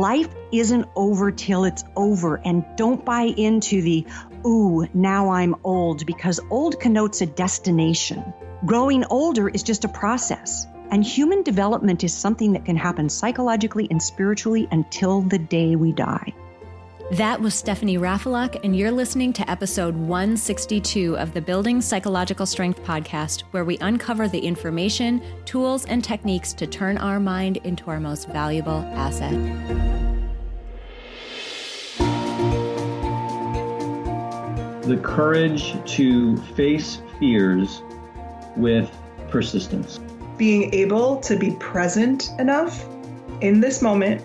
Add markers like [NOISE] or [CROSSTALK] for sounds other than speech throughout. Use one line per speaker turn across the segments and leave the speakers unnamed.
life isn't over till it's over. And don't buy into the, ooh, now I'm old, because old connotes a destination. Growing older is just a process. And human development is something that can happen psychologically and spiritually until the day we die.
That was Stephanie Raffelock, and you're listening to episode 162 of the Building Psychological Strength podcast, where we uncover the information, tools, and techniques to turn our mind into our most valuable asset.
The courage to face fears with persistence
being able to be present enough in this moment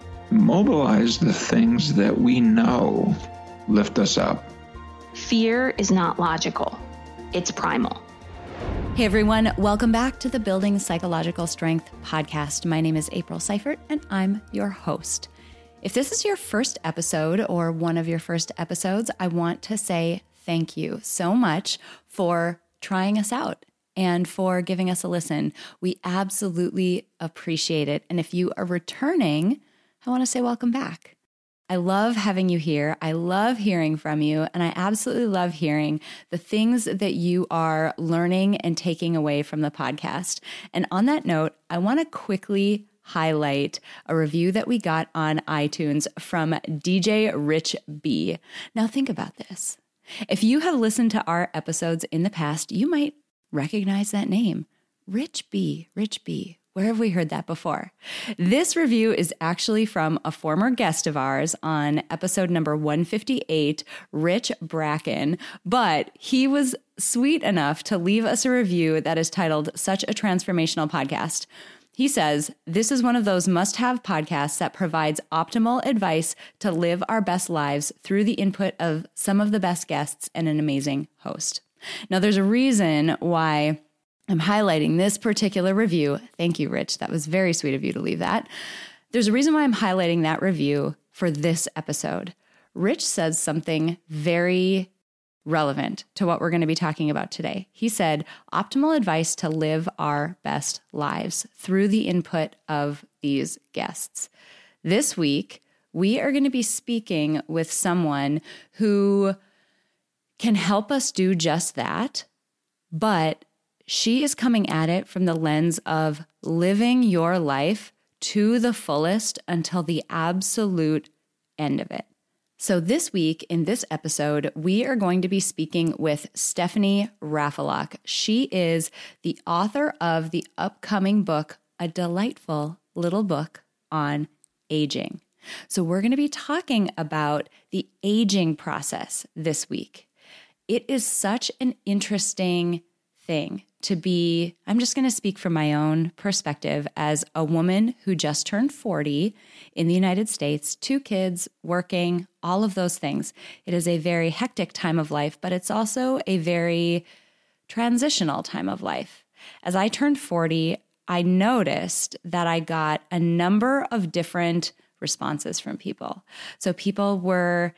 Mobilize the things that we know lift us up.
Fear is not logical, it's primal.
Hey everyone, welcome back to the Building Psychological Strength podcast. My name is April Seifert and I'm your host. If this is your first episode or one of your first episodes, I want to say thank you so much for trying us out and for giving us a listen. We absolutely appreciate it. And if you are returning, I want to say welcome back. I love having you here. I love hearing from you. And I absolutely love hearing the things that you are learning and taking away from the podcast. And on that note, I want to quickly highlight a review that we got on iTunes from DJ Rich B. Now, think about this. If you have listened to our episodes in the past, you might recognize that name. Rich B, Rich B. Where have we heard that before? This review is actually from a former guest of ours on episode number 158, Rich Bracken, but he was sweet enough to leave us a review that is titled Such a Transformational Podcast. He says, This is one of those must have podcasts that provides optimal advice to live our best lives through the input of some of the best guests and an amazing host. Now, there's a reason why I'm highlighting this particular review. Thank you, Rich. That was very sweet of you to leave that. There's a reason why I'm highlighting that review for this episode. Rich says something very relevant to what we're going to be talking about today. He said, optimal advice to live our best lives through the input of these guests. This week, we are going to be speaking with someone who can help us do just that. But she is coming at it from the lens of living your life to the fullest until the absolute end of it. So, this week in this episode, we are going to be speaking with Stephanie Raffelock. She is the author of the upcoming book, A Delightful Little Book on Aging. So, we're going to be talking about the aging process this week it is such an interesting thing to be. I'm just going to speak from my own perspective as a woman who just turned 40 in the United States, two kids, working, all of those things. It is a very hectic time of life, but it's also a very transitional time of life. As I turned 40, I noticed that I got a number of different responses from people. So people were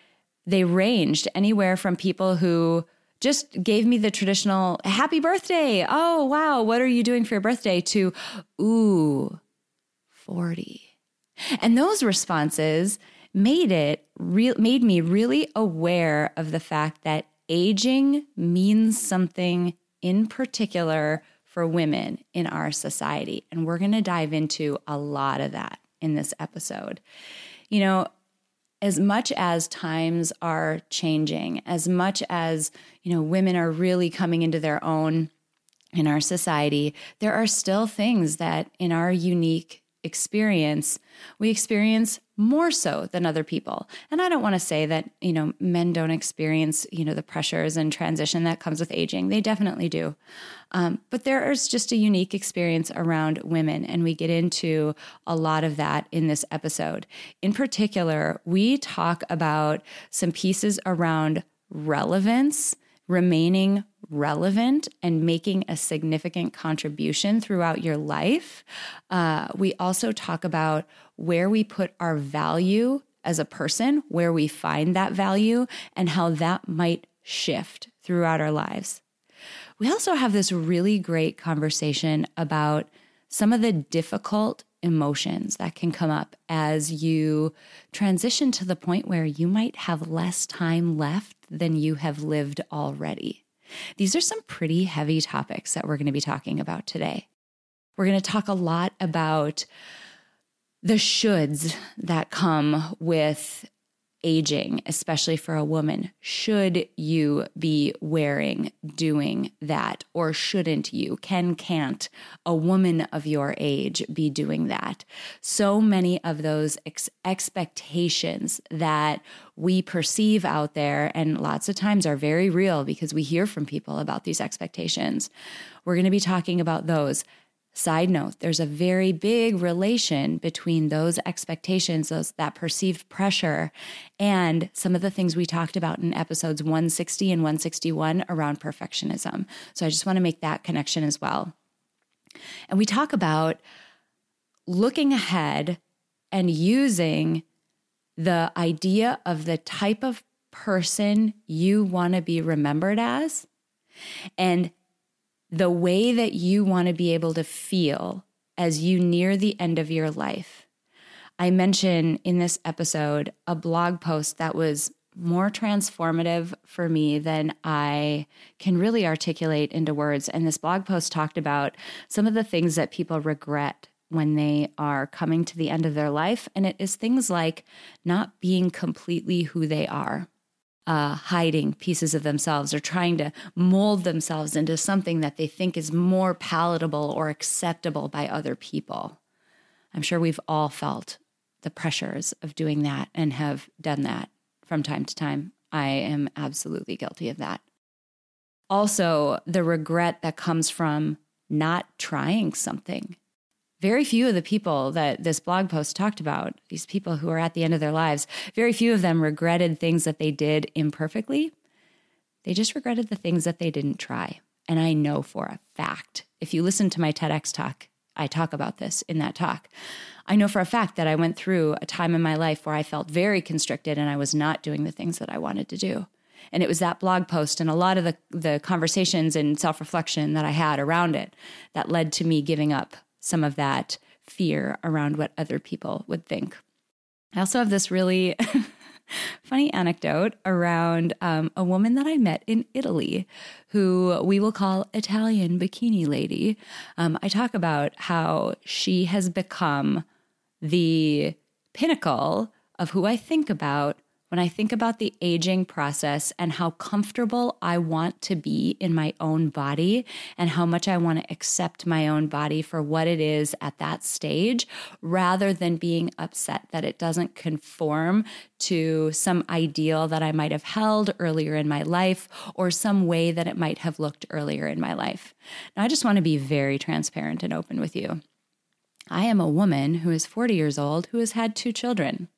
they ranged anywhere from people who just gave me the traditional happy birthday. Oh, wow. What are you doing for your birthday? To, ooh, 40. And those responses made it real made me really aware of the fact that aging means something in particular for women in our society. And we're going to dive into a lot of that in this episode. You know, as much as times are changing, as much as, you know, women are really coming into their own in our society, there are still things that in our unique experience, we experience more so than other people. And I don't want to say that, you know, men don't experience, you know, the pressures and transition that comes with aging. They definitely do. Um, but there is just a unique experience around women. And we get into a lot of that in this episode. In particular, we talk about some pieces around relevance, remaining relevant and making a significant contribution throughout your life. Uh, we also talk about where we put our value as a person, where we find that value, and how that might shift throughout our lives. We also have this really great conversation about some of the difficult emotions that can come up as you transition to the point where you might have less time left than you have lived already. These are some pretty heavy topics that we're going to be talking about today. We're going to talk a lot about the shoulds that come with aging, especially for a woman. Should you be wearing, doing that, or shouldn't you? Can, can't a woman of your age be doing that? So many of those ex- expectations that we perceive out there, and lots of times are very real because we hear from people about these expectations. We're going to be talking about those Side note, there's a very big relation between those expectations, those that perceived pressure, and some of the things we talked about in episodes 160 and 161 around perfectionism. So I just want to make that connection as well. And we talk about looking ahead and using the idea of the type of person you want to be remembered as and the way that you want to be able to feel as you near the end of your life. I mention in this episode a blog post that was more transformative for me than I can really articulate into words. And this blog post talked about some of the things that people regret when they are coming to the end of their life. And it is things like not being completely who they are uh, hiding pieces of themselves or trying to mold themselves into something that they think is more palatable or acceptable by other people. I'm sure we've all felt the pressures of doing that and have done that from time to time. I am absolutely guilty of that. Also, the regret that comes from not trying something very few of the people that this blog post talked about, these people who are at the end of their lives, very few of them regretted things that they did imperfectly. They just regretted the things that they didn't try. And I know for a fact, if you listen to my TEDx talk, I talk about this in that talk. I know for a fact that I went through a time in my life where I felt very constricted and I was not doing the things that I wanted to do. And it was that blog post and a lot of the, the conversations and self reflection that I had around it that led to me giving up some of that fear around what other people would think. I also have this really [LAUGHS] funny anecdote around um, a woman that I met in Italy who we will call Italian Bikini Lady. Um, I talk about how she has become the pinnacle of who I think about when I think about the aging process and how comfortable I want to be in my own body and how much I want to accept my own body for what it is at that stage, rather than being upset that it doesn't conform to some ideal that I might have held earlier in my life or some way that it might have looked earlier in my life. Now, I just want to be very transparent and open with you. I am a woman who is 40 years old who has had two children.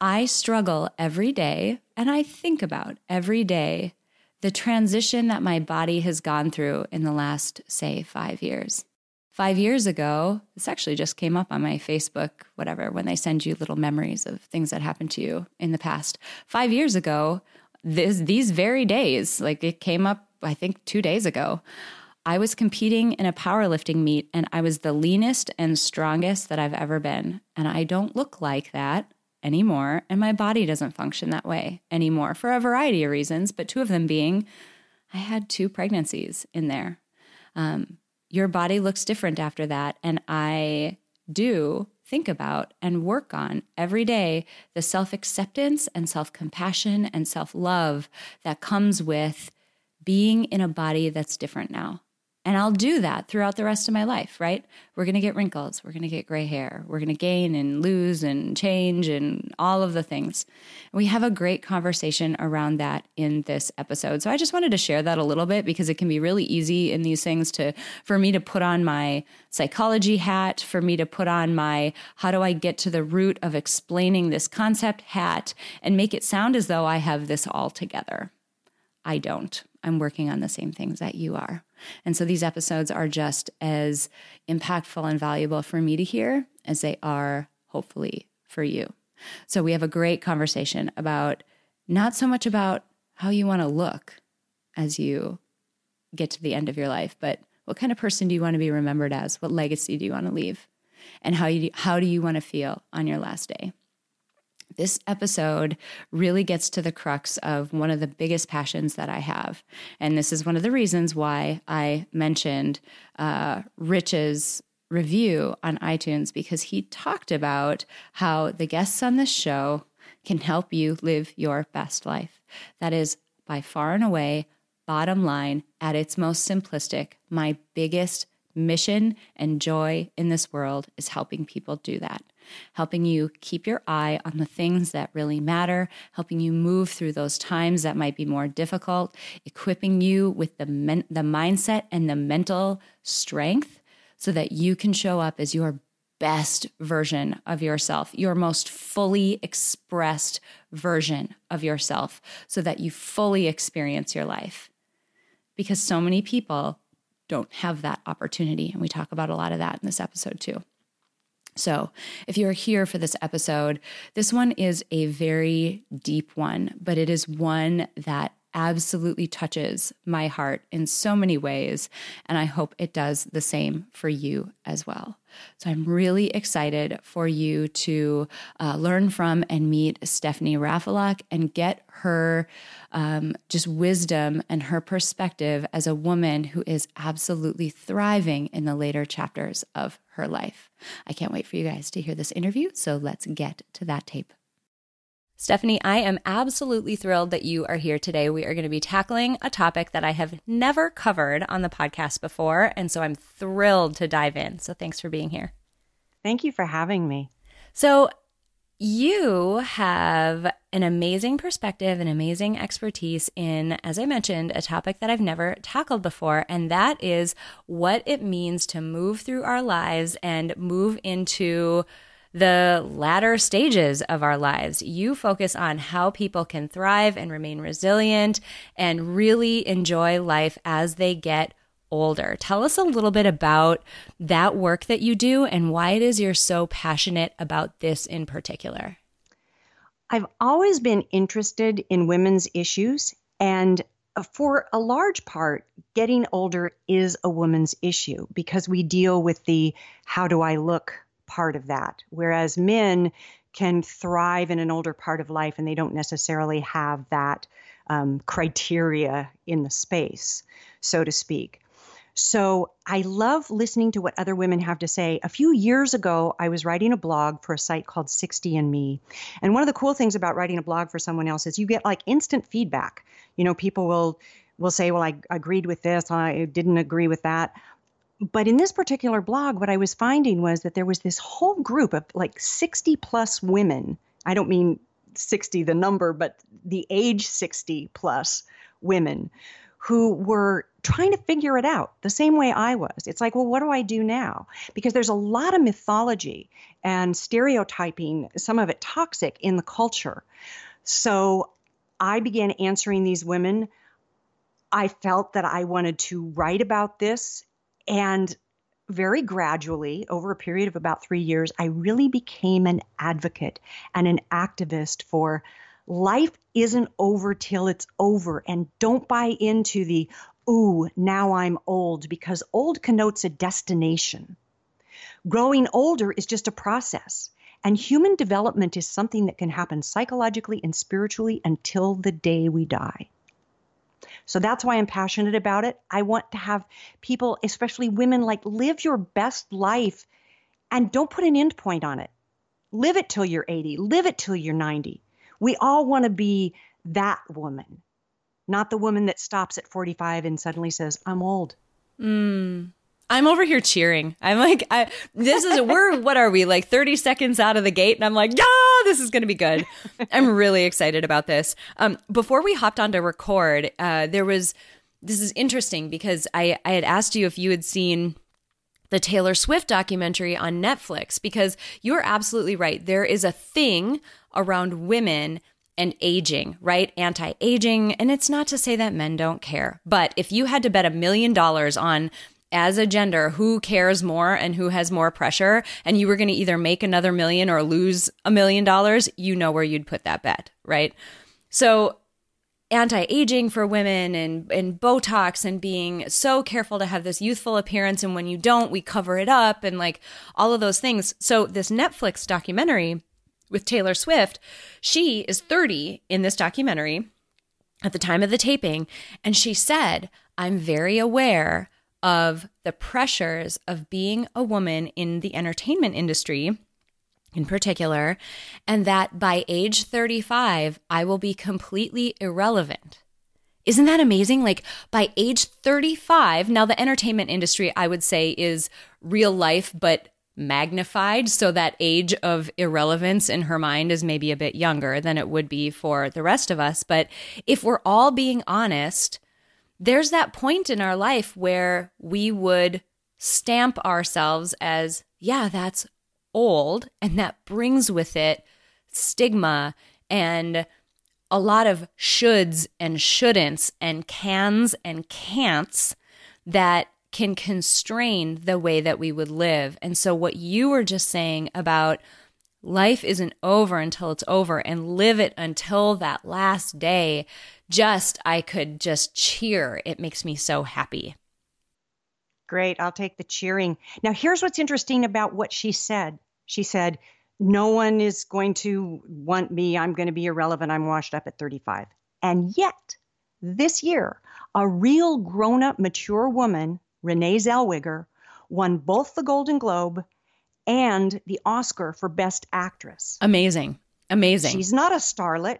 I struggle every day and I think about every day the transition that my body has gone through in the last, say, five years. Five years ago, this actually just came up on my Facebook, whatever, when they send you little memories of things that happened to you in the past. Five years ago, this, these very days, like it came up, I think, two days ago. I was competing in a powerlifting meet and I was the leanest and strongest that I've ever been. And I don't look like that anymore. And my body doesn't function that way anymore for a variety of reasons, but two of them being I had two pregnancies in there. Um, your body looks different after that. And I do think about and work on every day the self acceptance and self compassion and self love that comes with being in a body that's different now. And I'll do that throughout the rest of my life, right? We're going to get wrinkles. We're going to get gray hair. We're going to gain and lose and change and all of the things. We have a great conversation around that in this episode. So I just wanted to share that a little bit because it can be really easy in these things to for me to put on my psychology hat, for me to put on my how do I get to the root of explaining this concept hat and make it sound as though I have this all together. I don't. I'm working on the same things that you are. And so these episodes are just as impactful and valuable for me to hear as they are, hopefully, for you. So we have a great conversation about not so much about how you want to look as you get to the end of your life, but what kind of person do you want to be remembered as? What legacy do you want to leave? And how, you, how do you want to feel on your last day? This episode really gets to the crux of one of the biggest passions that I have. And this is one of the reasons why I mentioned uh, Rich's review on iTunes because he talked about how the guests on this show can help you live your best life. That is by far and away, bottom line, at its most simplistic, my biggest mission and joy in this world is helping people do that helping you keep your eye on the things that really matter, helping you move through those times that might be more difficult, equipping you with the, men- the mindset and the mental strength so that you can show up as your best version of yourself, your most fully expressed version of yourself, so that you fully experience your life. Because so many people don't have that opportunity. And we talk about a lot of that in this episode, too. So, if you're here for this episode, this one is a very deep one, but it is one that absolutely touches my heart in so many ways. And I hope it does the same for you as well. So I'm really excited for you to uh, learn from and meet Stephanie Raffelock and get her um, just wisdom and her perspective as a woman who is absolutely thriving in the later chapters of her life. I can't wait for you guys to hear this interview. So let's get to that tape. Stephanie, I am absolutely thrilled that you are here today. We are going to be tackling a topic that I have never covered on the podcast before. And so I'm thrilled to dive in. So thanks for being here.
Thank you for having me.
So, you have an amazing perspective and amazing expertise in, as I mentioned, a topic that I've never tackled before, and that is what it means to move through our lives and move into the latter stages of our lives. You focus on how people can thrive and remain resilient and really enjoy life as they get older. Tell us a little bit about that work that you do and why it is you're so passionate about this in particular.
I've always been interested in women's issues, and for a large part, getting older is a woman's issue because we deal with the how do I look part of that. Whereas men can thrive in an older part of life and they don't necessarily have that um, criteria in the space, so to speak. So I love listening to what other women have to say. A few years ago, I was writing a blog for a site called 60 and Me. And one of the cool things about writing a blog for someone else is you get like instant feedback. You know, people will will say, "Well, I agreed with this, I didn't agree with that." But in this particular blog, what I was finding was that there was this whole group of like 60 plus women. I don't mean 60, the number, but the age 60 plus women who were trying to figure it out the same way I was. It's like, well, what do I do now? Because there's a lot of mythology and stereotyping, some of it toxic in the culture. So I began answering these women. I felt that I wanted to write about this and very gradually, over a period of about three years, I really became an advocate and an activist for life isn't over till it's over. And don't buy into the, ooh, now I'm old, because old connotes a destination. Growing older is just a process. And human development is something that can happen psychologically and spiritually until the day we die. So that's why I'm passionate about it. I want to have people, especially women, like live your best life and don't put an end point on it. Live it till you're 80, live it till you're 90. We all want to be that woman, not the woman that stops at 45 and suddenly says, I'm old.
Mm. I'm over here cheering. I'm like, I, this is, we're, what are we, like 30 seconds out of the gate? And I'm like, yeah, this is going to be good. [LAUGHS] I'm really excited about this. Um, before we hopped on to record, uh, there was, this is interesting because I, I had asked you if you had seen the Taylor Swift documentary on Netflix because you're absolutely right. There is a thing around women and aging, right? Anti aging. And it's not to say that men don't care, but if you had to bet a million dollars on as a gender who cares more and who has more pressure, and you were going to either make another million or lose a million dollars, you know where you'd put that bet, right? So anti-aging for women and and botox and being so careful to have this youthful appearance and when you don't we cover it up and like all of those things so this netflix documentary with taylor swift she is 30 in this documentary at the time of the taping and she said i'm very aware of the pressures of being a woman in the entertainment industry in particular, and that by age 35, I will be completely irrelevant. Isn't that amazing? Like by age 35, now the entertainment industry, I would say, is real life, but magnified. So that age of irrelevance in her mind is maybe a bit younger than it would be for the rest of us. But if we're all being honest, there's that point in our life where we would stamp ourselves as, yeah, that's old and that brings with it stigma and a lot of shoulds and shouldn'ts and cans and can'ts that can constrain the way that we would live. And so, what you were just saying about life isn't over until it's over and live it until that last day, just, I could just cheer. It makes me so happy.
Great. I'll take the cheering. Now, here's what's interesting about what she said. She said, No one is going to want me. I'm going to be irrelevant. I'm washed up at 35. And yet, this year, a real grown up, mature woman, Renee Zellweger, won both the Golden Globe and the Oscar for Best Actress.
Amazing. Amazing.
She's not a starlet.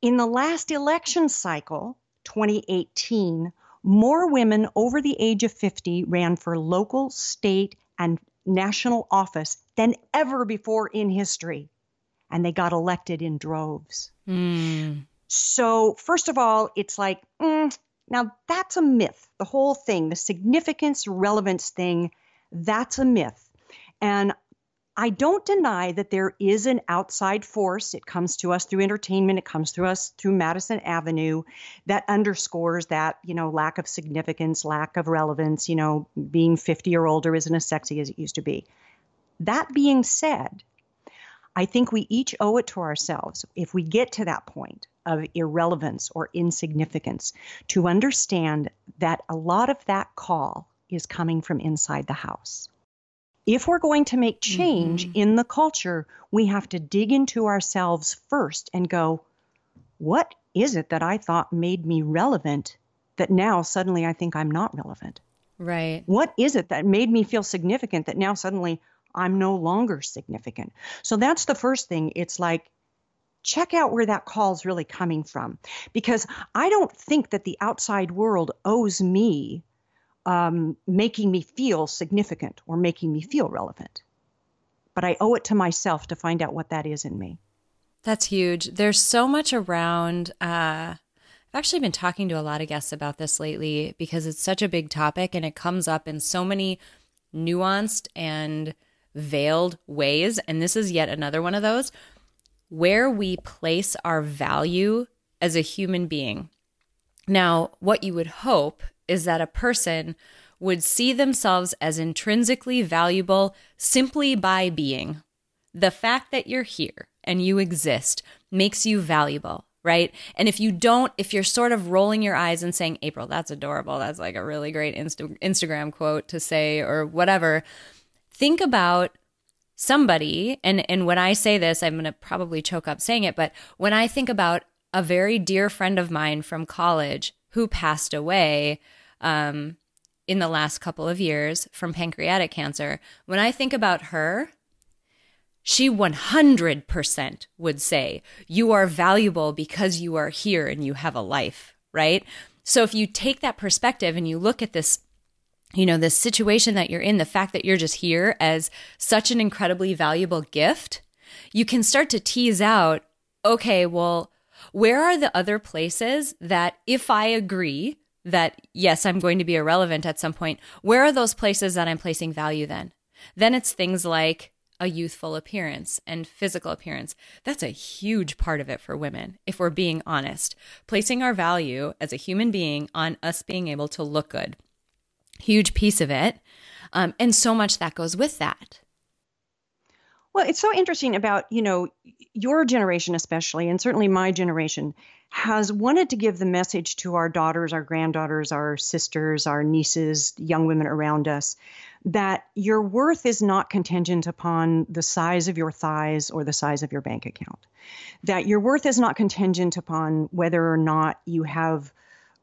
In the last election cycle, 2018, more women over the age of 50 ran for local, state, and national office than ever before in history. And they got elected in droves.
Mm.
So, first of all, it's like, mm, now that's a myth. The whole thing, the significance, relevance thing, that's a myth. And I don't deny that there is an outside force. It comes to us through entertainment, it comes to us through Madison Avenue that underscores that, you know, lack of significance, lack of relevance, you know, being 50 or older isn't as sexy as it used to be. That being said, I think we each owe it to ourselves, if we get to that point of irrelevance or insignificance, to understand that a lot of that call is coming from inside the house if we're going to make change mm-hmm. in the culture, we have to dig into ourselves first and go, what is it that I thought made me relevant that now suddenly I think I'm not relevant?
Right.
What is it that made me feel significant that now suddenly I'm no longer significant? So that's the first thing. It's like, check out where that call is really coming from. Because I don't think that the outside world owes me um, making me feel significant or making me feel relevant. But I owe it to myself to find out what that is in me.
That's huge. There's so much around. Uh, I've actually been talking to a lot of guests about this lately because it's such a big topic and it comes up in so many nuanced and veiled ways. And this is yet another one of those where we place our value as a human being. Now, what you would hope is that a person would see themselves as intrinsically valuable simply by being. The fact that you're here and you exist makes you valuable, right? And if you don't, if you're sort of rolling your eyes and saying, April, that's adorable, that's like a really great Insta- Instagram quote to say, or whatever, think about somebody and and when I say this I'm going to probably choke up saying it but when I think about a very dear friend of mine from college who passed away um, in the last couple of years from pancreatic cancer. When I think about her, she 100% would say, You are valuable because you are here and you have a life, right? So if you take that perspective and you look at this you know, this situation that you're in, the fact that you're just here as such an incredibly valuable gift, you can start to tease out, okay, well, where are the other places that if I agree that yes, I'm going to be irrelevant at some point, where are those places that I'm placing value then? Then it's things like a youthful appearance and physical appearance. That's a huge part of it for women, if we're being honest. Placing our value as a human being on us being able to look good. Huge piece of it. Um, and so much that goes with that.
Well, it's so interesting about, you know, your generation, especially, and certainly my generation, has wanted to give the message to our daughters, our granddaughters, our sisters, our nieces, young women around us that your worth is not contingent upon the size of your thighs or the size of your bank account. That your worth is not contingent upon whether or not you have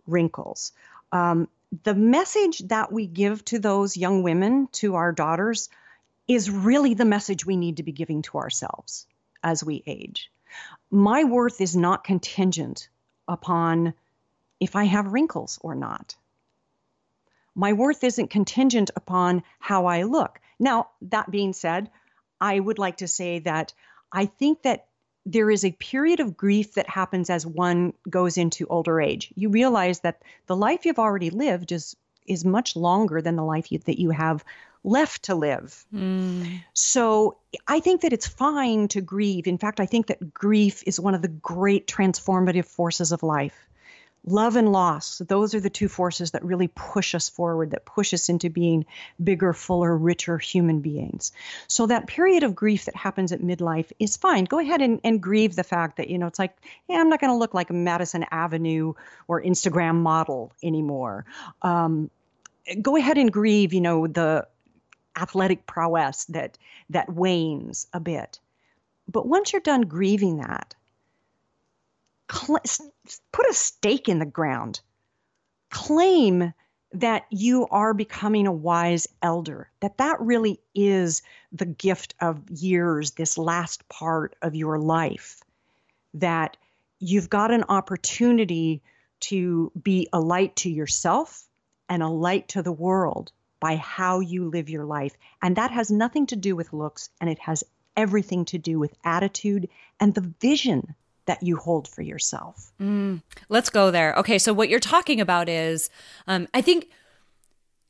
wrinkles. Um, the message that we give to those young women, to our daughters, is really the message we need to be giving to ourselves as we age. My worth is not contingent upon if I have wrinkles or not. My worth isn't contingent upon how I look. Now, that being said, I would like to say that I think that there is a period of grief that happens as one goes into older age. You realize that the life you've already lived is is much longer than the life you, that you have left to live. Mm. So I think that it's fine to grieve. In fact, I think that grief is one of the great transformative forces of life. Love and loss, those are the two forces that really push us forward, that push us into being bigger, fuller, richer human beings. So that period of grief that happens at midlife is fine. Go ahead and, and grieve the fact that, you know, it's like, yeah, I'm not going to look like a Madison Avenue or Instagram model anymore. Um, go ahead and grieve, you know, the athletic prowess that that wanes a bit. But once you're done grieving that, cl- put a stake in the ground. Claim that you are becoming a wise elder, that that really is the gift of years, this last part of your life, that you've got an opportunity to be a light to yourself and a light to the world by how you live your life. And that has nothing to do with looks, and it has everything to do with attitude and the vision that you hold for yourself.
Mm, let's go there. Okay, so what you're talking about is, um, I think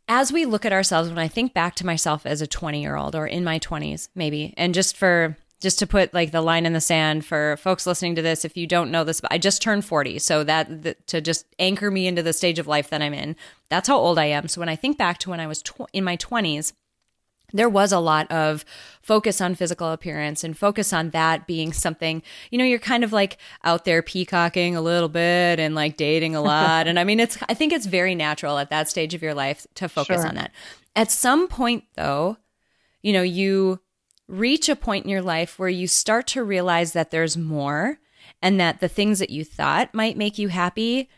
as we look at ourselves, when I think back to myself as a 20 year old or in my 20s, maybe, and just for just to put like the line in the sand for folks listening to this if you don't know this i just turned 40 so that, that to just anchor me into the stage of life that i'm in that's how old i am so when i think back to when i was tw- in my 20s there was a lot of focus on physical appearance and focus on that being something, you know, you're kind of like out there peacocking a little bit and like dating a lot. [LAUGHS] and I mean, it's, I think it's very natural at that stage of your life to focus sure. on that. At some point, though, you know, you reach a point in your life where you start to realize that there's more and that the things that you thought might make you happy,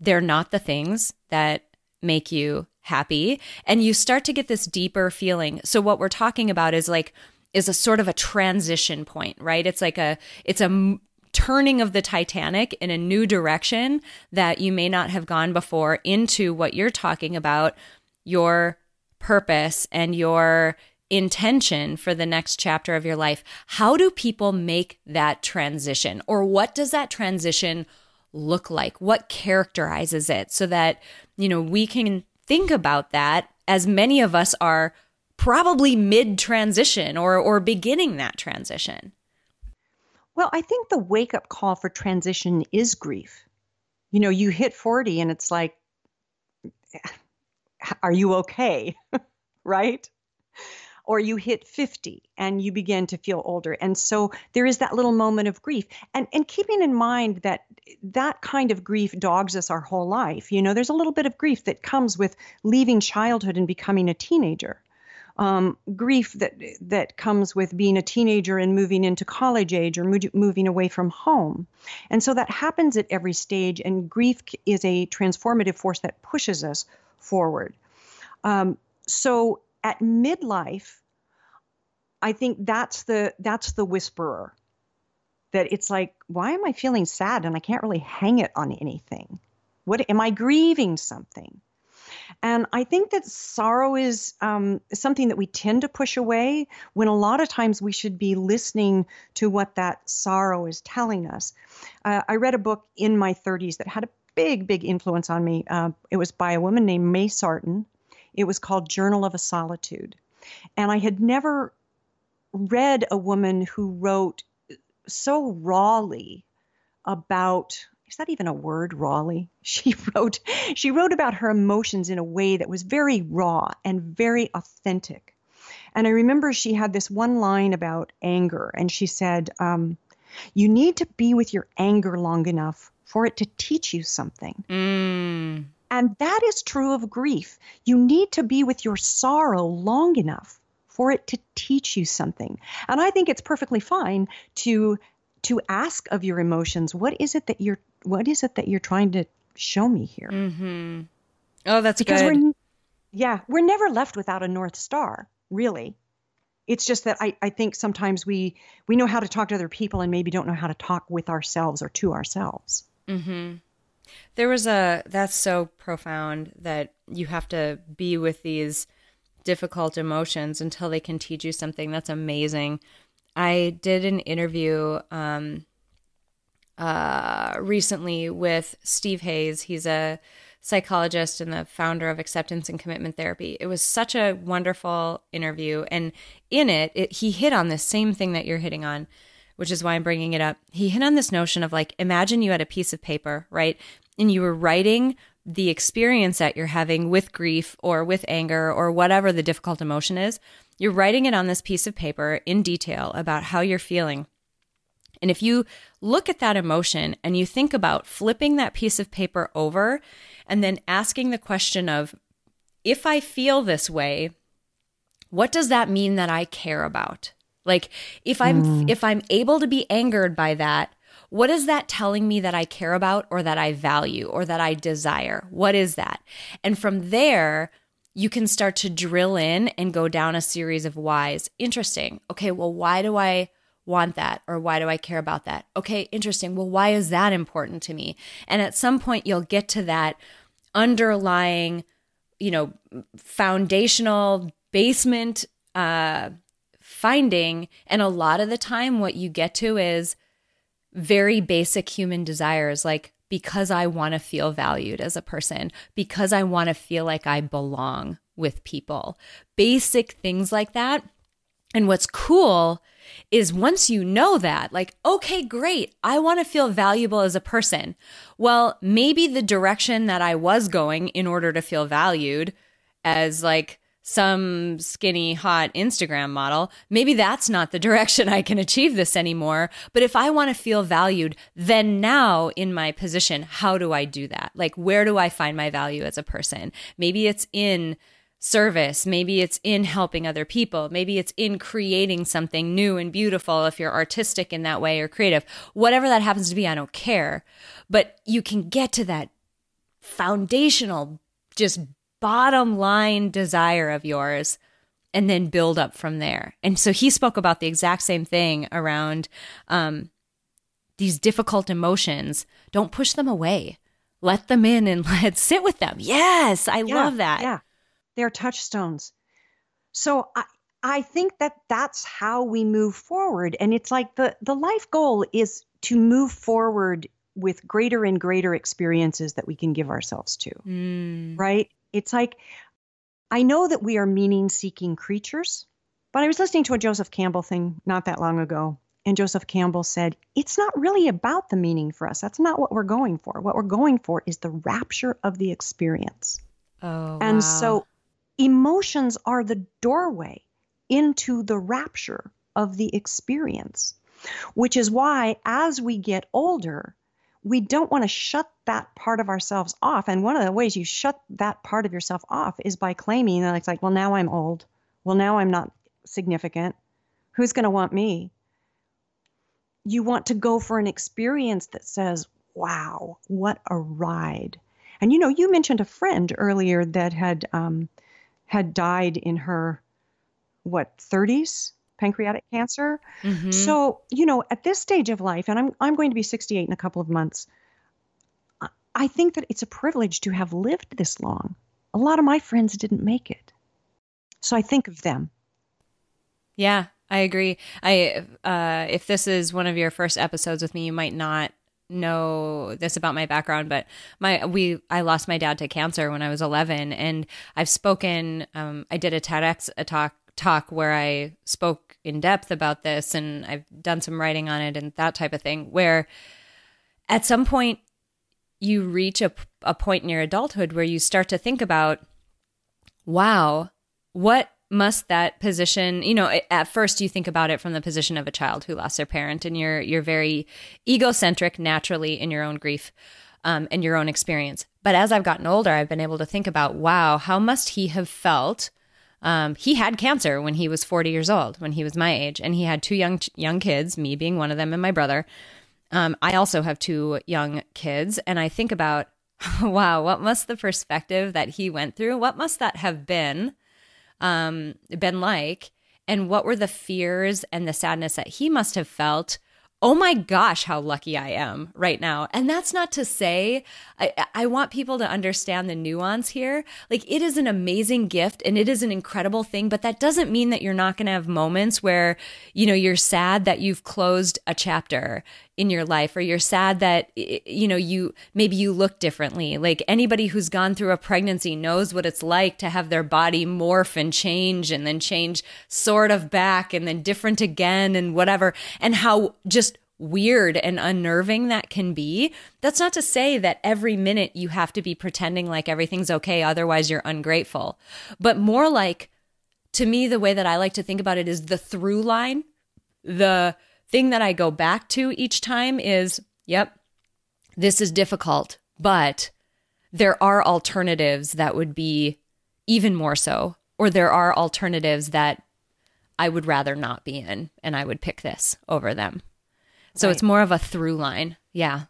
they're not the things that make you happy. And you start to get this deeper feeling. So, what we're talking about is like, is a sort of a transition point, right? It's like a, it's a, turning of the Titanic in a new direction that you may not have gone before into what you're talking about your purpose and your intention for the next chapter of your life. How do people make that transition? Or what does that transition look like? What characterizes it so that, you know, we can think about that as many of us are probably mid transition or or beginning that transition.
Well, I think the wake up call for transition is grief. You know, you hit 40 and it's like are you okay? [LAUGHS] right? Or you hit 50 and you begin to feel older and so there is that little moment of grief and and keeping in mind that that kind of grief dogs us our whole life you know there's a little bit of grief that comes with leaving childhood and becoming a teenager um, grief that that comes with being a teenager and moving into college age or mo- moving away from home, and so that happens at every stage. And grief is a transformative force that pushes us forward. Um, so at midlife, I think that's the that's the whisperer. That it's like, why am I feeling sad and I can't really hang it on anything? What am I grieving something? And I think that sorrow is um, something that we tend to push away when a lot of times we should be listening to what that sorrow is telling us. Uh, I read a book in my 30s that had a big, big influence on me. Uh, it was by a woman named May Sarton. It was called Journal of a Solitude. And I had never read a woman who wrote so rawly about is that even a word rawly [LAUGHS] she wrote she wrote about her emotions in a way that was very raw and very authentic and i remember she had this one line about anger and she said um, you need to be with your anger long enough for it to teach you something
Mm.
And that is true of grief you need to be with your sorrow long enough for it to teach you something and i think it's perfectly fine to to ask of your emotions what is it that you're what is it that you're trying to show me here
Mm-hmm. Oh, that's
because
good.
we're yeah we're never left without a north star really it's just that I, I think sometimes we we know how to talk to other people and maybe don't know how to talk with ourselves or to ourselves
Mm-hmm. There was a that's so profound that you have to be with these difficult emotions until they can teach you something. That's amazing. I did an interview um, uh, recently with Steve Hayes. He's a psychologist and the founder of acceptance and commitment therapy. It was such a wonderful interview. And in it, it he hit on the same thing that you're hitting on, which is why I'm bringing it up. He hit on this notion of like, imagine you had a piece of paper, right? And you were writing the experience that you're having with grief or with anger or whatever the difficult emotion is. You're writing it on this piece of paper in detail about how you're feeling. And if you look at that emotion and you think about flipping that piece of paper over and then asking the question of, if I feel this way, what does that mean that I care about? Like if I'm if I'm able to be angered by that, what is that telling me that I care about or that I value or that I desire? What is that? And from there, you can start to drill in and go down a series of whys. Interesting. Okay, well, why do I want that or why do I care about that? Okay, interesting. Well, why is that important to me? And at some point, you'll get to that underlying, you know, foundational basement uh, finding. And a lot of the time, what you get to is very basic human desires like because I want to feel valued as a person, because I want to feel like I belong with people. Basic things like that. And what's cool is once you know that, like, okay, great, I want to feel valuable as a person. Well, maybe the direction that I was going in order to feel valued as like some skinny, hot Instagram model, maybe that's not the [LAUGHS] direction I can achieve this anymore. But if I want to feel valued, then now in my position, how do I do that? Like, where do I find my value as a person? Maybe it's in service. Maybe it's in helping other people. Maybe it's in creating something new and beautiful if you're artistic in that way or creative. Whatever that happens to be, I don't care. But you can get to that foundational, just bottom line desire of yours and then build up from there. And so he spoke about the exact same thing around um, these difficult emotions. Don't push them away. Let them in and [LAUGHS] let sit with them. Yes, I
Yeah,
love that.
Yeah, they're touchstones. So I I think that that's how we move forward, and it's like the the life goal is to move forward with greater and greater experiences that we can give ourselves to.
Mm.
Right? It's like I know that we are meaning seeking creatures, but I was listening to a Joseph Campbell thing not that long ago. And Joseph Campbell said, It's not really about the meaning for us. That's not what we're going for. What we're going for is the rapture of the experience.
Oh,
And
wow.
so emotions are the doorway into the rapture of the experience, which is why as we get older, we don't want to shut that part of ourselves off. And one of the ways you shut that part of yourself off is by claiming that it's like, well, now I'm old. Well, now I'm not significant. Who's going to want me? You want to go for an experience that says, wow, what a ride. And you know, you mentioned a friend earlier that had um, had died in her what 30s pancreatic cancer.
Mhm.
So you know, at this stage of life, and I'm I'm going to be 68 in a couple of months. I- I think that it's a privilege to have lived this long. A lot of my friends didn't make it. So I think of them.
Yeah, I agree. I uh, if this is one of your first episodes with me, you might not know this about my background, but my we I lost my dad to cancer when I was 11, and I've spoken. Um, I did a TEDx a talk talk where I spoke in depth about this, and I've done some writing on it and that type of thing. Where at some point you reach a, a point in your adulthood where you start to think about, wow, what must that position you know at first you think about it from the position of a child who lost their parent and you're you're very egocentric naturally in your own grief um, and your own experience but as i've gotten older i've been able to think about wow how must he have felt um, he had cancer when he was 40 years old when he was my age and he had two young young kids me being one of them and my brother. Um, i also have two young kids and i think about [LAUGHS] wow what must the perspective that he went through what must that have been um, been like? And what were the fears and the sadness that he must have felt oh my gosh, how lucky I am right now. And that's not to say, I, I want people to understand the nuance here. Like, it is an amazing gift and it is an incredible thing, but that doesn't mean that you're not going to have moments where, you know, you're sad that you've closed a chapter in your life or you're sad that you know you maybe you look differently like anybody who's gone through a pregnancy knows what it's like to have their body morph and change and then change sort of back and then different again and whatever and how just weird and unnerving that can be. That's not to say that every minute you have to be pretending like everything's okay, otherwise, you're ungrateful. But more like, to me, the way that I like to think about it is the through line, the thing that I go back to each time is, yep, this is difficult, but there are alternatives that would be even more so, or there are alternatives that I would rather not be in, and I would pick this over them. So right. it's more of a through line. Yeah.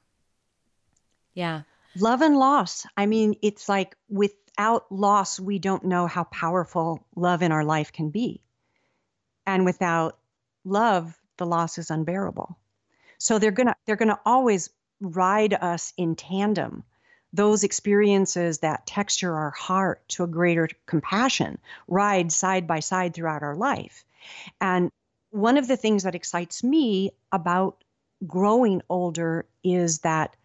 Yeah.
Love and loss. I mean, it's like without loss, we don't know how powerful love in our life can be. And without love, the loss is unbearable. So they're going to they're going to always ride us in tandem. Those experiences that texture our heart to a greater compassion ride side by side throughout our life. And one of the things that excites me about growing older is that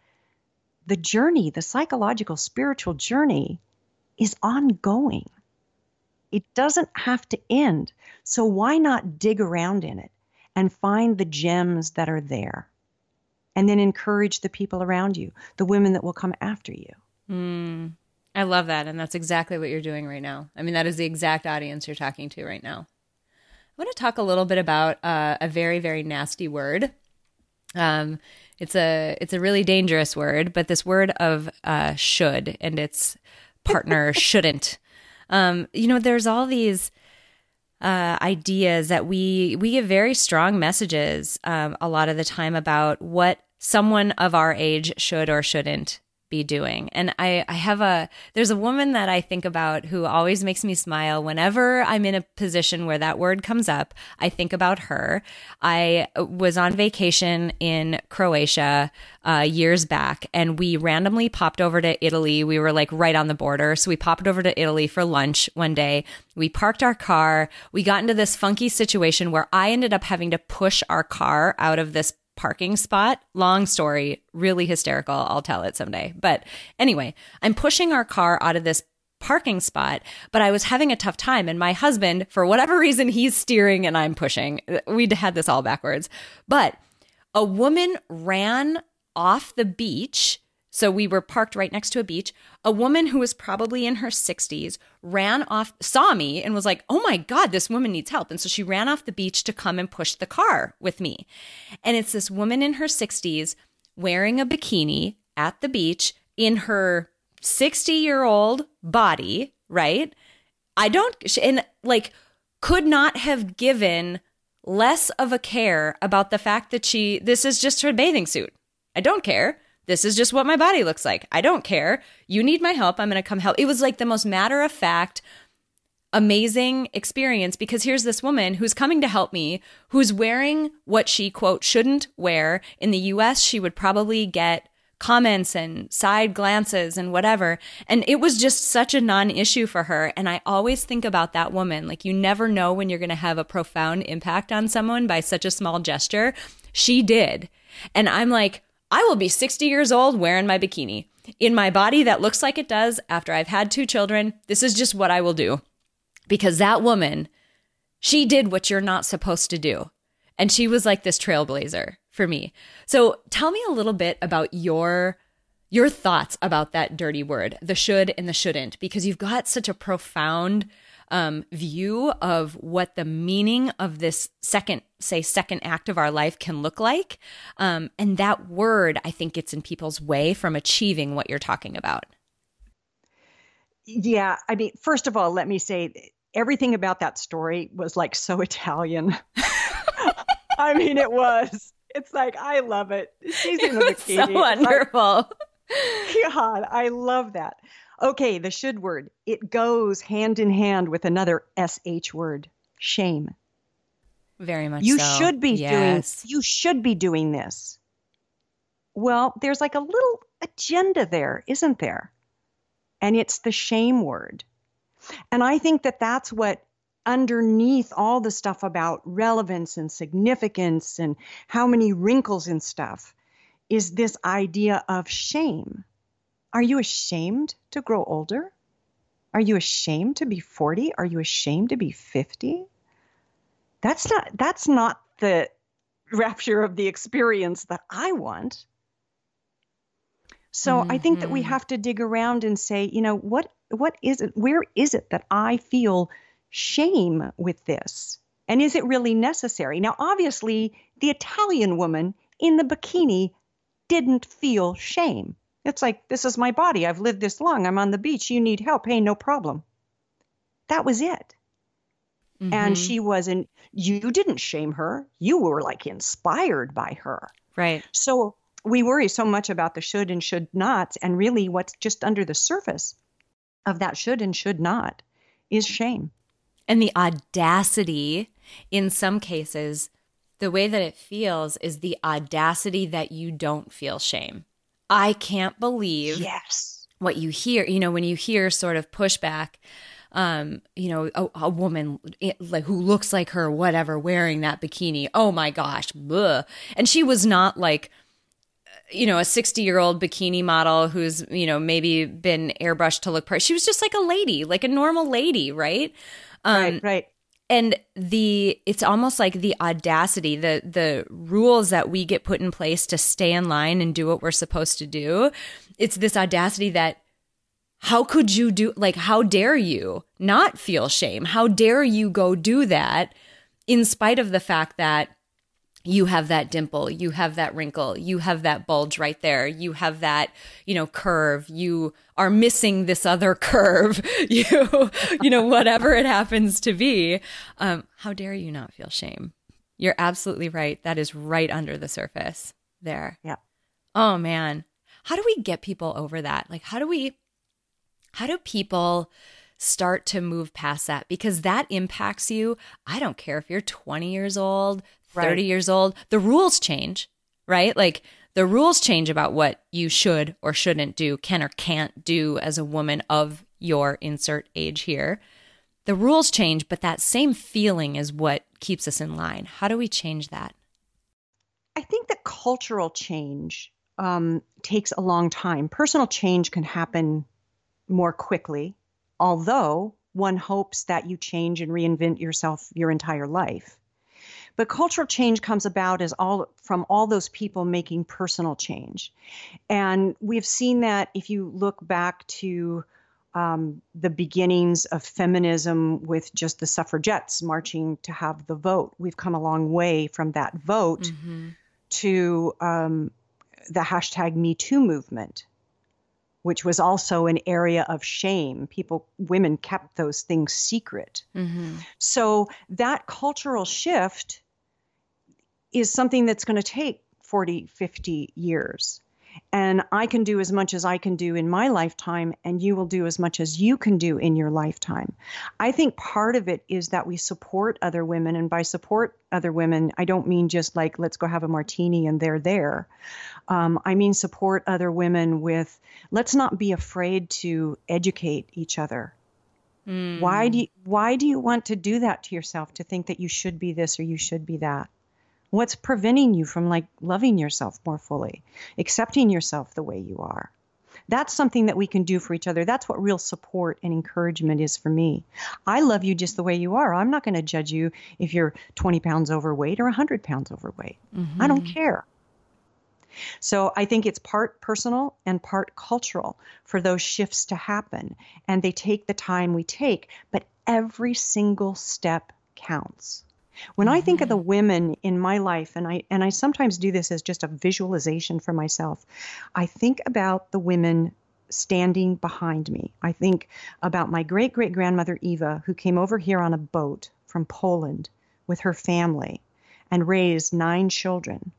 the journey, the psychological, spiritual journey, is ongoing. It doesn't have to end. So why not dig around in it and find the gems that are there? And then encourage the people around you, the women that will come after you.
Mm, I love that. And that's exactly what you're doing right now. I mean, that is the exact audience you're talking to right now. I want to talk a little bit about uh, a very, very nasty word um, it's a it's a really dangerous word, but this word of uh, should and its partner [LAUGHS] shouldn't. Um, you know, there's all these uh, ideas that we we give very strong messages um, a lot of the time about what someone of our age should or shouldn't be doing. And I, I have a, there's a woman that I think about who always makes me smile whenever I'm in a position where that word comes up. I think about her. I was on vacation in Croatia uh, years back and we randomly popped over to Italy. We were like right on the border. So we popped over to Italy for lunch one day. We parked our car. We got into this funky situation where I ended up having to push our car out of this parking spot. Long story, really hysterical. I'll tell it someday. But anyway, I'm pushing our car out of this parking spot, but I was having a tough time. And my husband, for whatever [LAUGHS] reason, he's steering and I'm pushing. We'd had this all backwards. But a woman ran off the beach so we were parked right next to a beach. A woman who was probably in her 60s ran off, saw me, and was like, Oh my God, this woman needs help. And so she ran off the beach to come and push the car with me. And it's this woman in her 60s wearing a bikini at the beach in her 60 year old body, right? I don't, and like, could not have given less of a care about the fact that she, this is just her bathing suit. I don't care. This is just what my body looks like. I don't care. You need my help. I'm going to come help. It was like the most matter of fact, amazing experience because here's this woman who's coming to help me, who's wearing what she, quote, shouldn't wear. In the US, she would probably get comments and side glances and whatever. And it was just such a non issue for her. And I always think about that woman. Like, you never know when you're going to have a profound impact on someone by such a small gesture. She did. And I'm like, I will be 60 years old wearing my bikini in my body that looks like it does after I've had two children. This is just what I will do. Because that woman, she did what you're not supposed to do. And she was like this trailblazer for me. So tell me a little bit about your your thoughts about that dirty word, the should and the shouldn't, because you've got such a profound um, view of what the meaning of this second, say, second act of our life can look like. Um, and that word, I think, gets in people's way from achieving what you're talking about.
Yeah. I mean, first of all, let me say everything about that story was like so [LAUGHS] Italian. [LAUGHS] I mean, it was. It's like I love it. She's in a bikini.
so wonderful.
Like, [LAUGHS] God, I love that. Okay, the should word. It goes hand in hand with another sh word, shame.
Very much.
You
so.
should be
yes.
doing. You should be doing this. Well, there's like a little agenda there, isn't there? And it's the shame word. And I think that that's what underneath all the stuff about relevance and significance and how many wrinkles and stuff is this idea of shame. Are you ashamed to grow older? Are you ashamed to be 40? Are you ashamed to be 50? That's not that's not the rapture of the experience that I want. So mm-hmm. I think that we have to dig around and say, you know, what what is it where is it that I feel shame with this? And is it really necessary? Now obviously, the Italian woman in the bikini didn't feel shame. It's like, this is my body. I've lived this long. I'm on the beach. You need help. Hey, no problem. That was it. Mm-hmm. And she wasn't, you didn't shame her. You were like inspired by her.
Right.
So we worry so much about the should and should nots. And really, what's just under the surface of that should and should not is shame.
And the audacity in some cases, the way that it feels is the audacity that you don't feel shame. I can't believe
yes.
what you hear. You know, when you hear sort of pushback, um, you know, a, a woman like who looks like her, whatever, wearing that bikini. Oh my gosh, bleh. and she was not like you know, a 60 year old bikini model who's, you know, maybe been airbrushed to look pretty. She was just like a lady, like a normal lady, right?
Um, right, right
and the it's almost like the audacity the the rules that we get put in place to stay in line and do what we're supposed to do. It's this audacity that how could you do like how dare you not feel shame? How dare you go do that in spite of the fact that you have that dimple you have that wrinkle you have that bulge right there you have that you know curve you are missing this other curve [LAUGHS] you you know whatever it happens to be um how dare you not feel shame? You're absolutely right. That is right under the surface there.
Yeah.
Oh man. How do we get people over that? Like how do we how do people start to move past that? Because that impacts you. I don't care if you're 20 years old, 30 right. years old, the rules change, right? Like the rules change about what you should or shouldn't do, can or can't do as a woman of your insert age here. The rules change, but that same feeling is what keeps us in line. How do we change that?
I think that cultural change um, takes a long time. Personal change can happen more quickly, although one hopes that you change and reinvent yourself your entire life. But cultural change comes about as all from all those people making personal change. And we've seen that if you look back to um, the beginnings of feminism with just the suffragettes marching to have the vote. We've come a long way from that vote mm-hmm. to um, the hashtag Me Too movement, which was also an area of shame. People, women kept those things secret. Mm-hmm. So that cultural shift is something that's going to take 40, 50 years. And I can do as much as I can do in my lifetime, and you will do as much as you can do in your lifetime. I think part of it is that we support other women. And by support other women, I don't mean just like, let's go have a martini and they're there. Um, I mean, support other women with, let's not be afraid to educate each other. Mm. Why do you, why do you want to do that to yourself to think that you should be this or you should be that? What's preventing you from like loving yourself more fully, accepting yourself the way you are? That's something that we can do for each other. That's what real support and encouragement is for me. I love you just the way you are. I'm not going to judge you if you're 20 pounds overweight or 100 pounds overweight. Mm-hmm. I don't mm-hmm. care. So I think it's part personal and part cultural for those shifts to happen. And they take the time we take, but every single step counts. When mm-hmm. I think of the mm-hmm. women in my life, and I and I sometimes do this as just a visualization for myself, I think about the women standing behind me. I think about my great great grandmother Eva, who came over here on a boat from Poland with her family and raised nine children.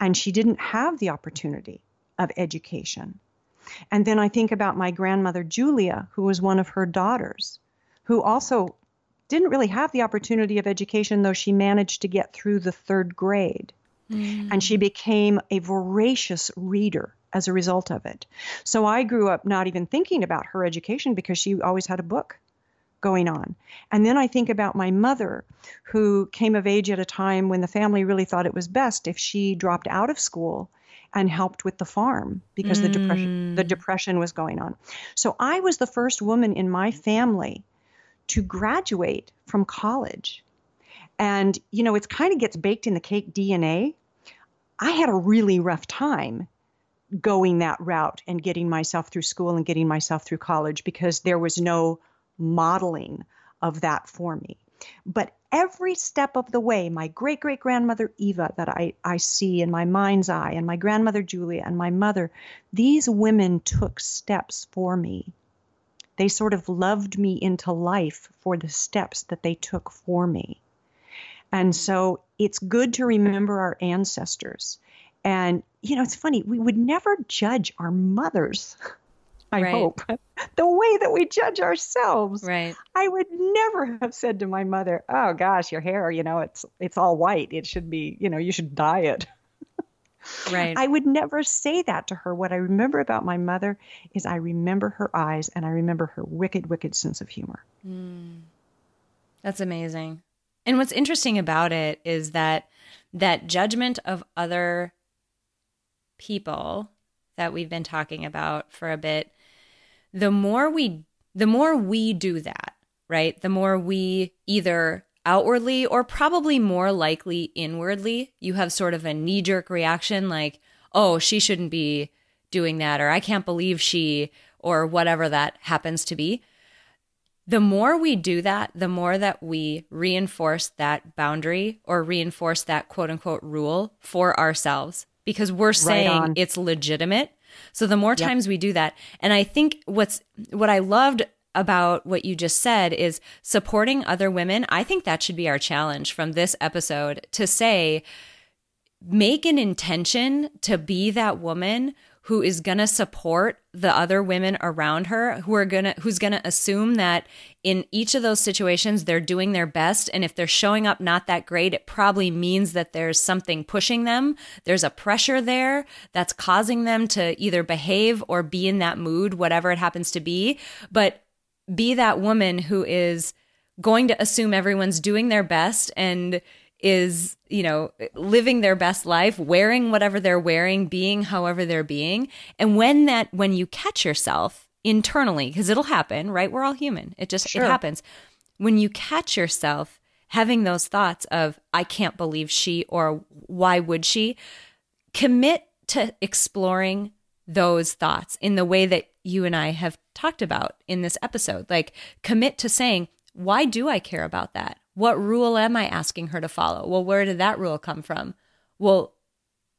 And she didn't have the opportunity of education. And then I think about my grandmother Julia, who was one of her daughters, who also didn't really have the opportunity of education, though she managed to get through the third grade. Mm. And she became a voracious reader as a result of it. So I grew up not even thinking about her education because she always had a book going on. And then I think about my mother, who came of age at a time when the family really thought it was best if she dropped out of school and helped with the farm because mm. the depression the mm. depression was going on. So I was the first woman in my family to graduate from college. And, you know, it kind of gets baked in the cake DNA. I had a really rough time going that route and getting myself through school and getting myself through college because there was no modeling of that for me. But every step of the way, my great great grandmother Eva, that I, I see in my mind's eye, and my grandmother Julia, and my mother, these women took steps for me they sort of loved me into life for the steps that they took for me. And so it's good to remember our ancestors. And, you know, it's funny, we would never judge our mothers. [LAUGHS] I right. hope [LAUGHS] the way that we judge ourselves.
Right.
I would never have said to my mother, "Oh gosh, your hair, you know, it's it's all white. It should be, you know, you should dye it."
Right.
I would never say that to her. What I remember about my mother is I remember her eyes and I remember her wicked, wicked sense of humor. Mm.
That's amazing. And what's interesting about it is that that judgment of other people that we've been talking about for a bit, the more we the more we do that, right? The more we either outwardly or probably more likely inwardly, you have sort of a knee jerk reaction like, oh, she shouldn't be doing that, or I can't believe she, or whatever that happens to be. The more we do that, the more that we reinforce that boundary or reinforce that quote unquote rule for ourselves because we're saying right it's legitimate. So the more yep. times we do that, and I think what's what I loved about what you just said is supporting other women. I think that should be our challenge from this episode to say, make an intention to be that woman who is going to support the other women around her who are going to who's going to assume that in each of those situations they're doing their best. And if they're showing up not that great it probably means that there's something pushing them. There's a pressure there that's causing them to either behave or be in that mood whatever it happens to be. But be that woman who is going to assume everyone's doing their best and is, you know, living their best life, wearing whatever they're wearing, being however they're being. And when that, when you catch yourself internally, because it'll happen, right? We're all human. It just, sure. it happens. When you catch yourself having those thoughts of, I can't believe she, or why would she, commit to exploring those thoughts in the way that you and I have talked about in this episode. Like, commit to saying, why do I care about that? What rule am I asking her to follow? Well, where did that rule come from? Well,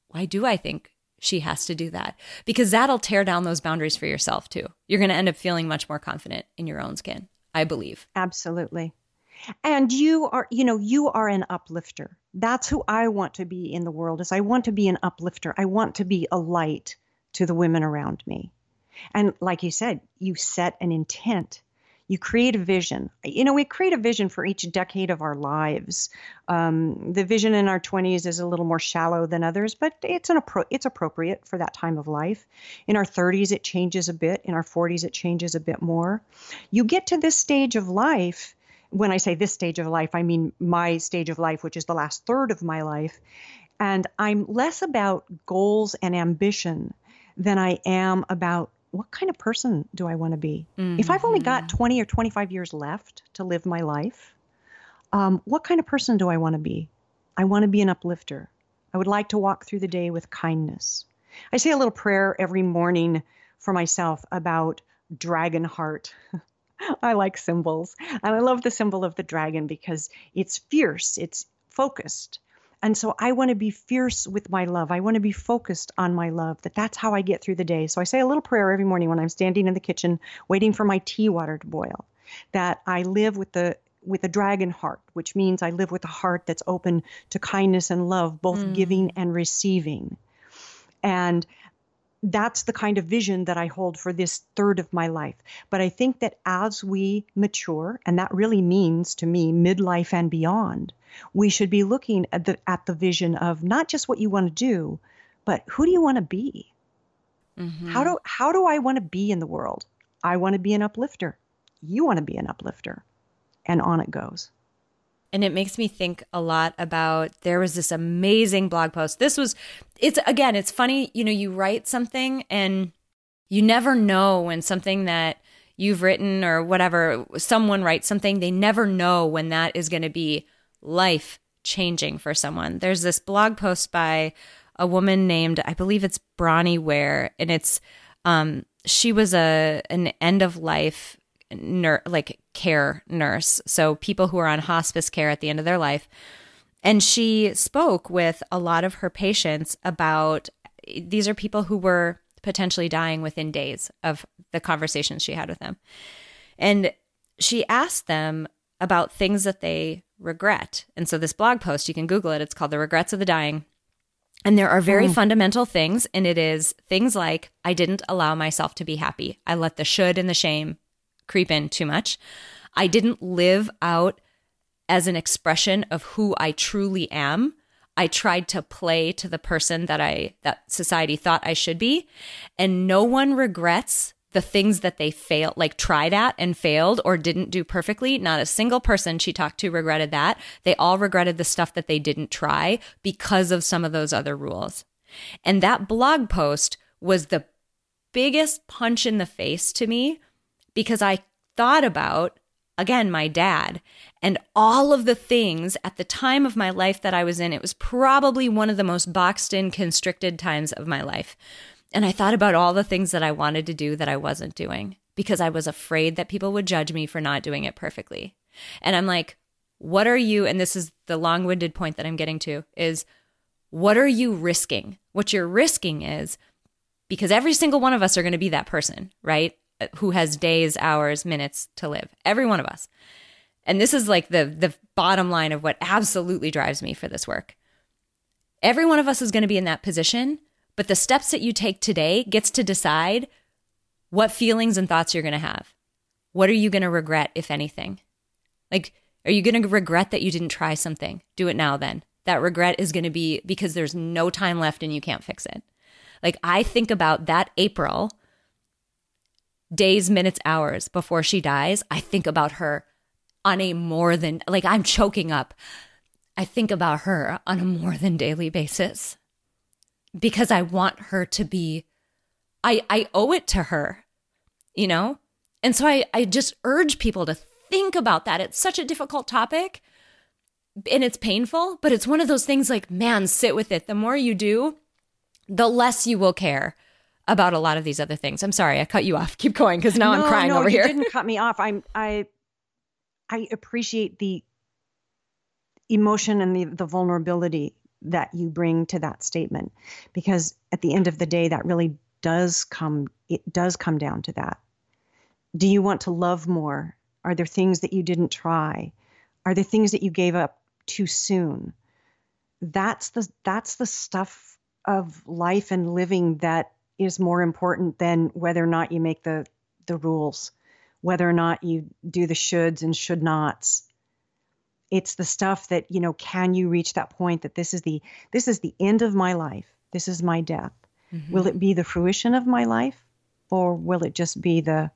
why do I think she has to do that? Because that'll tear down those boundaries for yourself too. You're going to end up feeling much more confident in your own skin, I believe.
Absolutely. And you are, you know, you are an uplifter. That's who I want to be in the world is I want to be an uplifter. I want to be a light to the women around me. And like you said, you set an intent you create a vision. You know, we create a vision for each decade of our lives. Um, the vision in our 20s is a little more shallow than others, but it's an appro- it's appropriate for that time of life. In our 30s, it changes a bit. In our 40s, it changes a bit more. You get to this stage of life. When I say this stage of life, I mean my stage of life, which is the last third of my life. And I'm less about goals and ambition than I am about what kind of person do I want to be? Mm-hmm. If I've only got mm-hmm. 20 or 25 years left to live my life, um, what kind of person do I want to be? I want to be an uplifter. I would like to walk through the day with kindness. I say a little prayer every morning for myself about dragon heart. [LAUGHS] I like symbols. And I love the symbol of the dragon because it's fierce, it's focused, and so I want to be fierce with my love. I want to be focused on my love, that that's how I get through the day. So I say a little prayer every morning when I'm standing in the kitchen waiting for my tea water to boil, that I live with the with a dragon heart, which means I live with a heart that's open to kindness and love, both mm. giving and receiving. And that's the kind of vision that I hold for this third of my life. But I think that as we mature, and that really means to me midlife and beyond, we should be looking at the at the vision of not just what you want to do, but who do you want to be? Mm-hmm. How do how do I want to be in the world? I want to be an uplifter. You want to be an uplifter. And on it goes.
And it makes me think a lot about there was this amazing blog post. This was it's again, it's funny, you know, you write something and you never know when something that you've written or whatever, someone writes something, they never know when that is going to be life changing for someone. There's this blog post by a woman named, I believe it's Bronnie Ware, and it's um she was a an end of life ner- like care nurse. So people who are on hospice care at the end of their life. And she spoke with a lot of her patients about these are people who were potentially dying within days of the conversations she had with them. And she asked them about things that they regret. And so this blog post, you can Google it, it's called The Regrets of the Dying. And there are very oh. fundamental things, and it is things like I didn't allow myself to be happy. I let the should and the shame creep in too much. I didn't live out as an expression of who I truly am. I tried to play to the person that I that society thought I should be, and no one regrets the things that they failed, like tried at and failed or didn't do perfectly. Not a single person she talked to regretted that. They all regretted the stuff that they didn't try because of some of those other rules. And that blog post was the biggest punch in the face to me because I thought about, again, my dad and all of the things at the time of my life that I was in. It was probably one of the most boxed in, constricted times of my life. And I thought about all the things that I wanted to do that I wasn't doing because I was afraid that people would judge me for not doing it perfectly. And I'm like, what are you, and this is the long winded point that I'm getting to, is what are you risking? What you're risking is because every single one of us are going to be that person, right? Who has days, hours, minutes to live. Every one of us. And this is like the the bottom line of what absolutely drives me for this work. Every one of us is going to be in that position but the steps that you take today gets to decide what feelings and thoughts you're going to have. What are you going to regret, if anything? Like, are you going to regret that you didn't try something? Do it now then. That regret is going to be because there's no time left and you can't fix it. Like, I think about that April, days, minutes, hours before she dies. I think about her on a more than, like, I'm choking up. I think about her on a more than daily basis because I want her to be I I owe it to her. You know? And so I I just urge people to think about that. It's such a difficult topic and it's painful, but it's one of those things like man, sit with it. The more you do, the less you will care about a lot of these other things. I'm sorry, I cut you off. [LAUGHS] Keep going because now no, I'm crying
no,
over
you
here.
You didn't cut me off. I'm I I appreciate the emotion and the the vulnerability that you bring to that statement because at the end of the day that really does come it does come down to that do you want to love more are there things that you didn't try are there things that you gave up too soon that's the that's the stuff of life and living that is more important than whether or not you make the the rules, whether or not you do the shoulds and should nots. It's the stuff that, you know, can you reach that point that this is the this is the end of my life. This is my death. Mm-hmm. Will it be the fruition of my life or will it just be the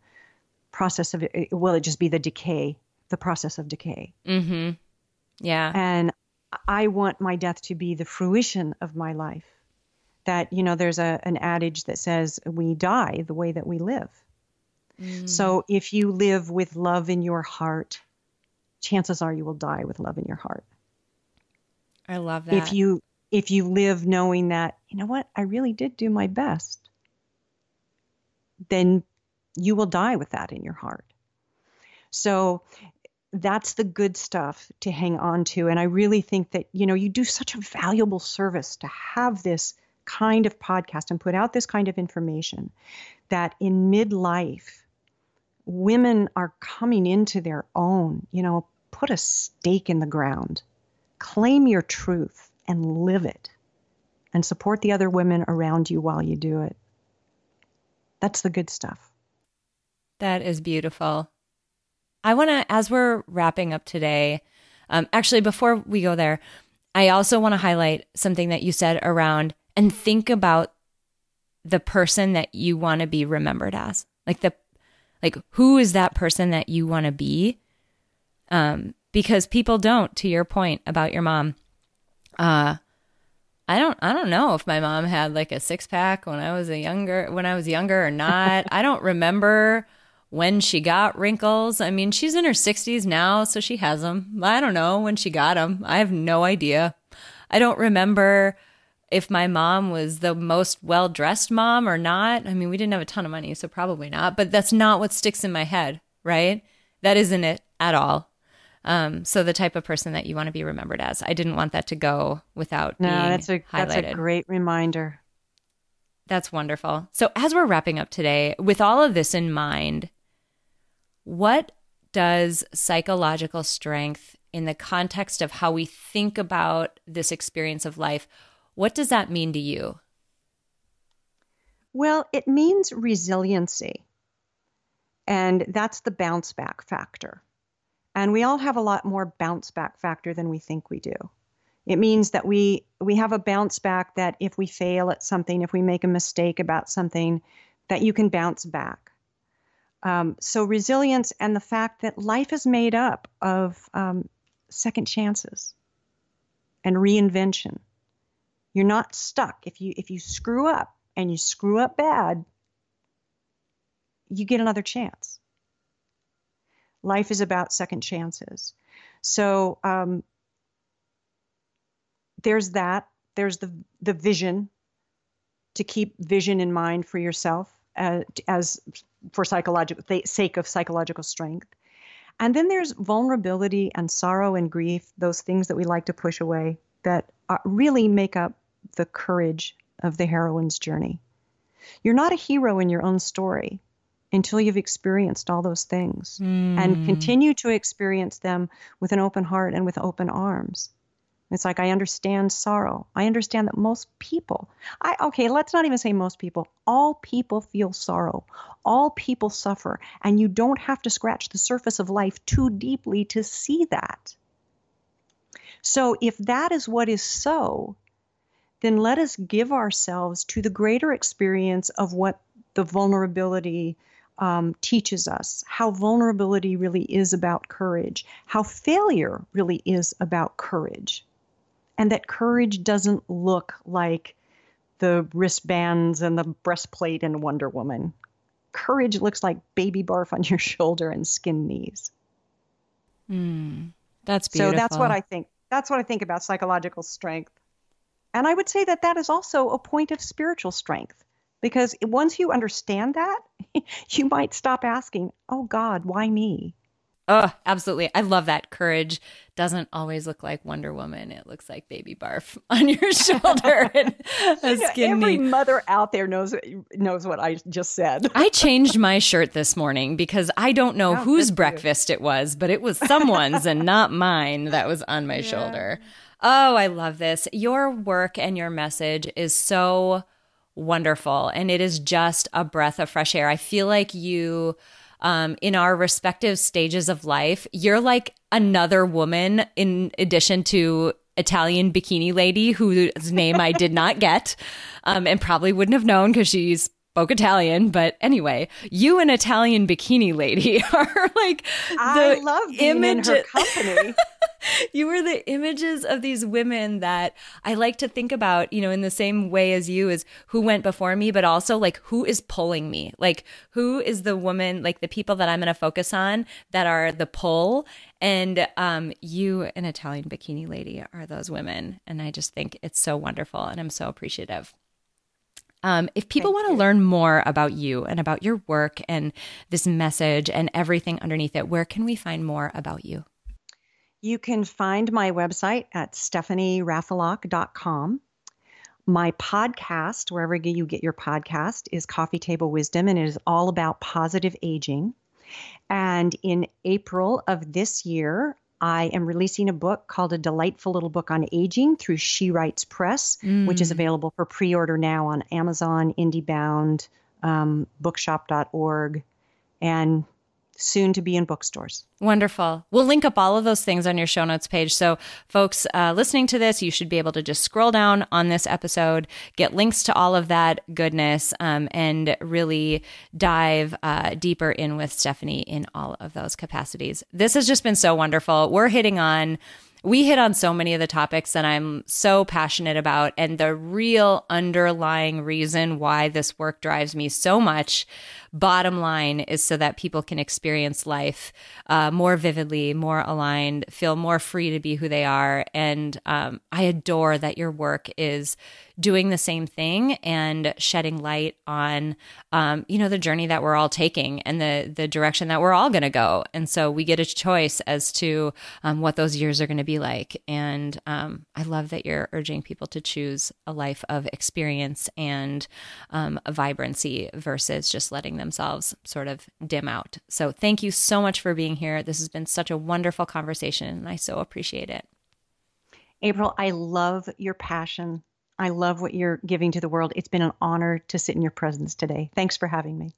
process of it will it just be the decay, the process of decay?
Mhm. Yeah.
And I want my death to be the fruition of my life. That, you know, there's a an adage that says we die the way that we live. Mm. So if you live with love in your heart, chances are you will die with love in your heart.
I love that.
If you if you live knowing that, you know what, I really did do my best, then you will die with that in your heart. So that's the good stuff to hang on to. And I really think that, you know, you do such a valuable service to have this kind of podcast and put out this kind of information that in midlife, women are coming into their own, you know, put a stake in the ground, claim your truth and live it, and support the other women around you while you do it. That's the good stuff.
That is beautiful. I want to, as we're wrapping up today, um, actually, before we go there, I also want to highlight something that you said around and think about the person that you want to be remembered as. Like the like who is that person that you want to be? Um because people don't to your point about your mom. Uh I don't I don't know if my mom had like a six pack when I was a younger when I was younger or not. [LAUGHS] I don't remember when she got wrinkles. I mean, she's in her 60s now, so she has them. I don't know when she got them. I have no idea. I don't remember if my mom was the most well dressed mom or not. I mean, we didn't have a ton of money, so probably not, but that's not what sticks in my head, right? That isn't it at all. Um, so the type of person that you want to be remembered as. I didn't want that to go without no,
that's a
highlighted.
that's a great reminder.
That's wonderful. So as we're wrapping up today, with all of this in mind, what does psychological strength in the context of how we think about this experience of life what does that mean to you?
Well, it means resiliency. And that's the bounce back factor. And we all have a lot more bounce back factor than we think we do. It means that we we have a bounce back that if we fail at something, if we make a mistake about something, that you can bounce back. Um, so resilience and the fact that life is made up of um, second chances and reinvention you're not stuck. If you if you screw up and you screw up bad, you get another chance. Life is about second chances. So um, there's that. There's the the vision to keep vision in mind for yourself uh, as for psychological sake of psychological strength. And then there's vulnerability and sorrow and grief, those things that we like to push away that are, really make up the courage of the heroine's journey. You're not a hero in your own story until you've experienced all those things mm. and hmm. continue to experience them with an open heart and with open arms. It's like I understand sorrow. I understand that most people, I okay, let's not even say most people. All people feel sorrow. All people suffer, and you don't have to scratch the surface of life too deeply to see that. So if that is what is so, then let us give ourselves to the greater experience of what the vulnerability um, teaches us, how vulnerability really is about courage, how failure really is about courage, and that courage doesn't look like the wristbands and the breastplate in Wonder Woman. Courage looks like baby barf on your shoulder and skin knees.
Mm, that's beautiful.
So that's what I think. That's what I think about psychological strength. And I would say that that is also a point of spiritual strength because once you understand that, [LAUGHS] you might stop asking, oh God, why me?
Oh, absolutely. I love that. Courage doesn't always look like Wonder Woman. It looks like baby barf [LAUGHS] on your [LAUGHS] shoulder and a skin
Every mother out there knows knows what I just said.
I changed my shirt this morning because I don't know oh, whose breakfast you. it was, but it was someone's and not mine that was on my yeah. shoulder. Oh, I love this. Your work and your message is so wonderful. And it is just a breath of fresh air. I feel like you, um, in our respective stages of life, you're like another woman in addition to Italian bikini lady whose name I did not get um, and probably wouldn't have known because she's spoke Italian, but anyway, you and Italian bikini lady [LAUGHS] are like the
I love being
image
in her company. [LAUGHS]
you were the images of these women that I like to think about, you know, in the same way as you is who went before me, but also like who is pulling me? Like who is the woman, like the people that I'm going to focus on that are the pull and um, you, an Italian bikini lady, are those women. And I just think it's so wonderful and I'm so appreciative. Um, if people want to learn more about you and about your work and this message and everything underneath it, where can we find more about you?
You can find my website at stephanieraffelock.com. My podcast, wherever you get your podcast, is Coffee Table Wisdom, and it is all about positive aging. And in April of this year, I am releasing a book called A Delightful Little Book on Aging through She Writes Press, mm. which is mm. available for pre order now on Amazon, IndieBound, um, bookshop.org, and soon to be in bookstores.
Wonderful. We'll link up all of those things on your show notes page. So, folks uh, listening to this, you should be able to just scroll down on this episode, get links to all of that goodness, um, and really dive uh, deeper in with Stephanie in all of those capacities. This has just been so wonderful. We're hitting on we hit on so many of the topics that I'm so passionate about. And the real underlying reason why this work drives me so much, bottom line, is so that people can experience life uh, more vividly, more aligned, feel more free to be who they are. And um, I adore that your work is doing the same thing and shedding light on um, you know the journey that we're all taking and the the direction that we're all going to go. And so we get a choice as to um, what those years are going to be like. And um, i love that you're urging people to choose a life of experience and um, vibrancy versus just letting themselves sort of dim out. So thank you so much for being here. This has been such a wonderful conversation and i so appreciate it.
April, I love your passion I love what you're giving to the world. It's been an honor to sit in your presence today. Thanks for having me.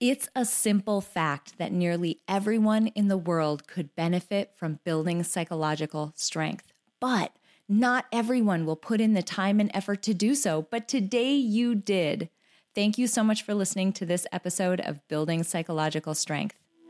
It's a simple fact that nearly everyone in the world could benefit from building psychological strength, but not everyone will put in the time and effort to do so. But today you did. Thank you so much for listening to this episode of Building Psychological Strength.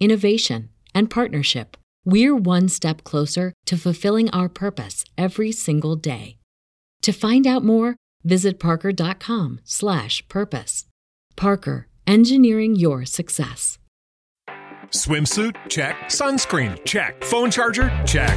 innovation, and partnership, we're one step closer to fulfilling our purpose every single day. To find out more, visit parker.com/purpose. Parker, engineering your success.
Swimsuit? Check. Sunscreen? Check. Phone charger? Check.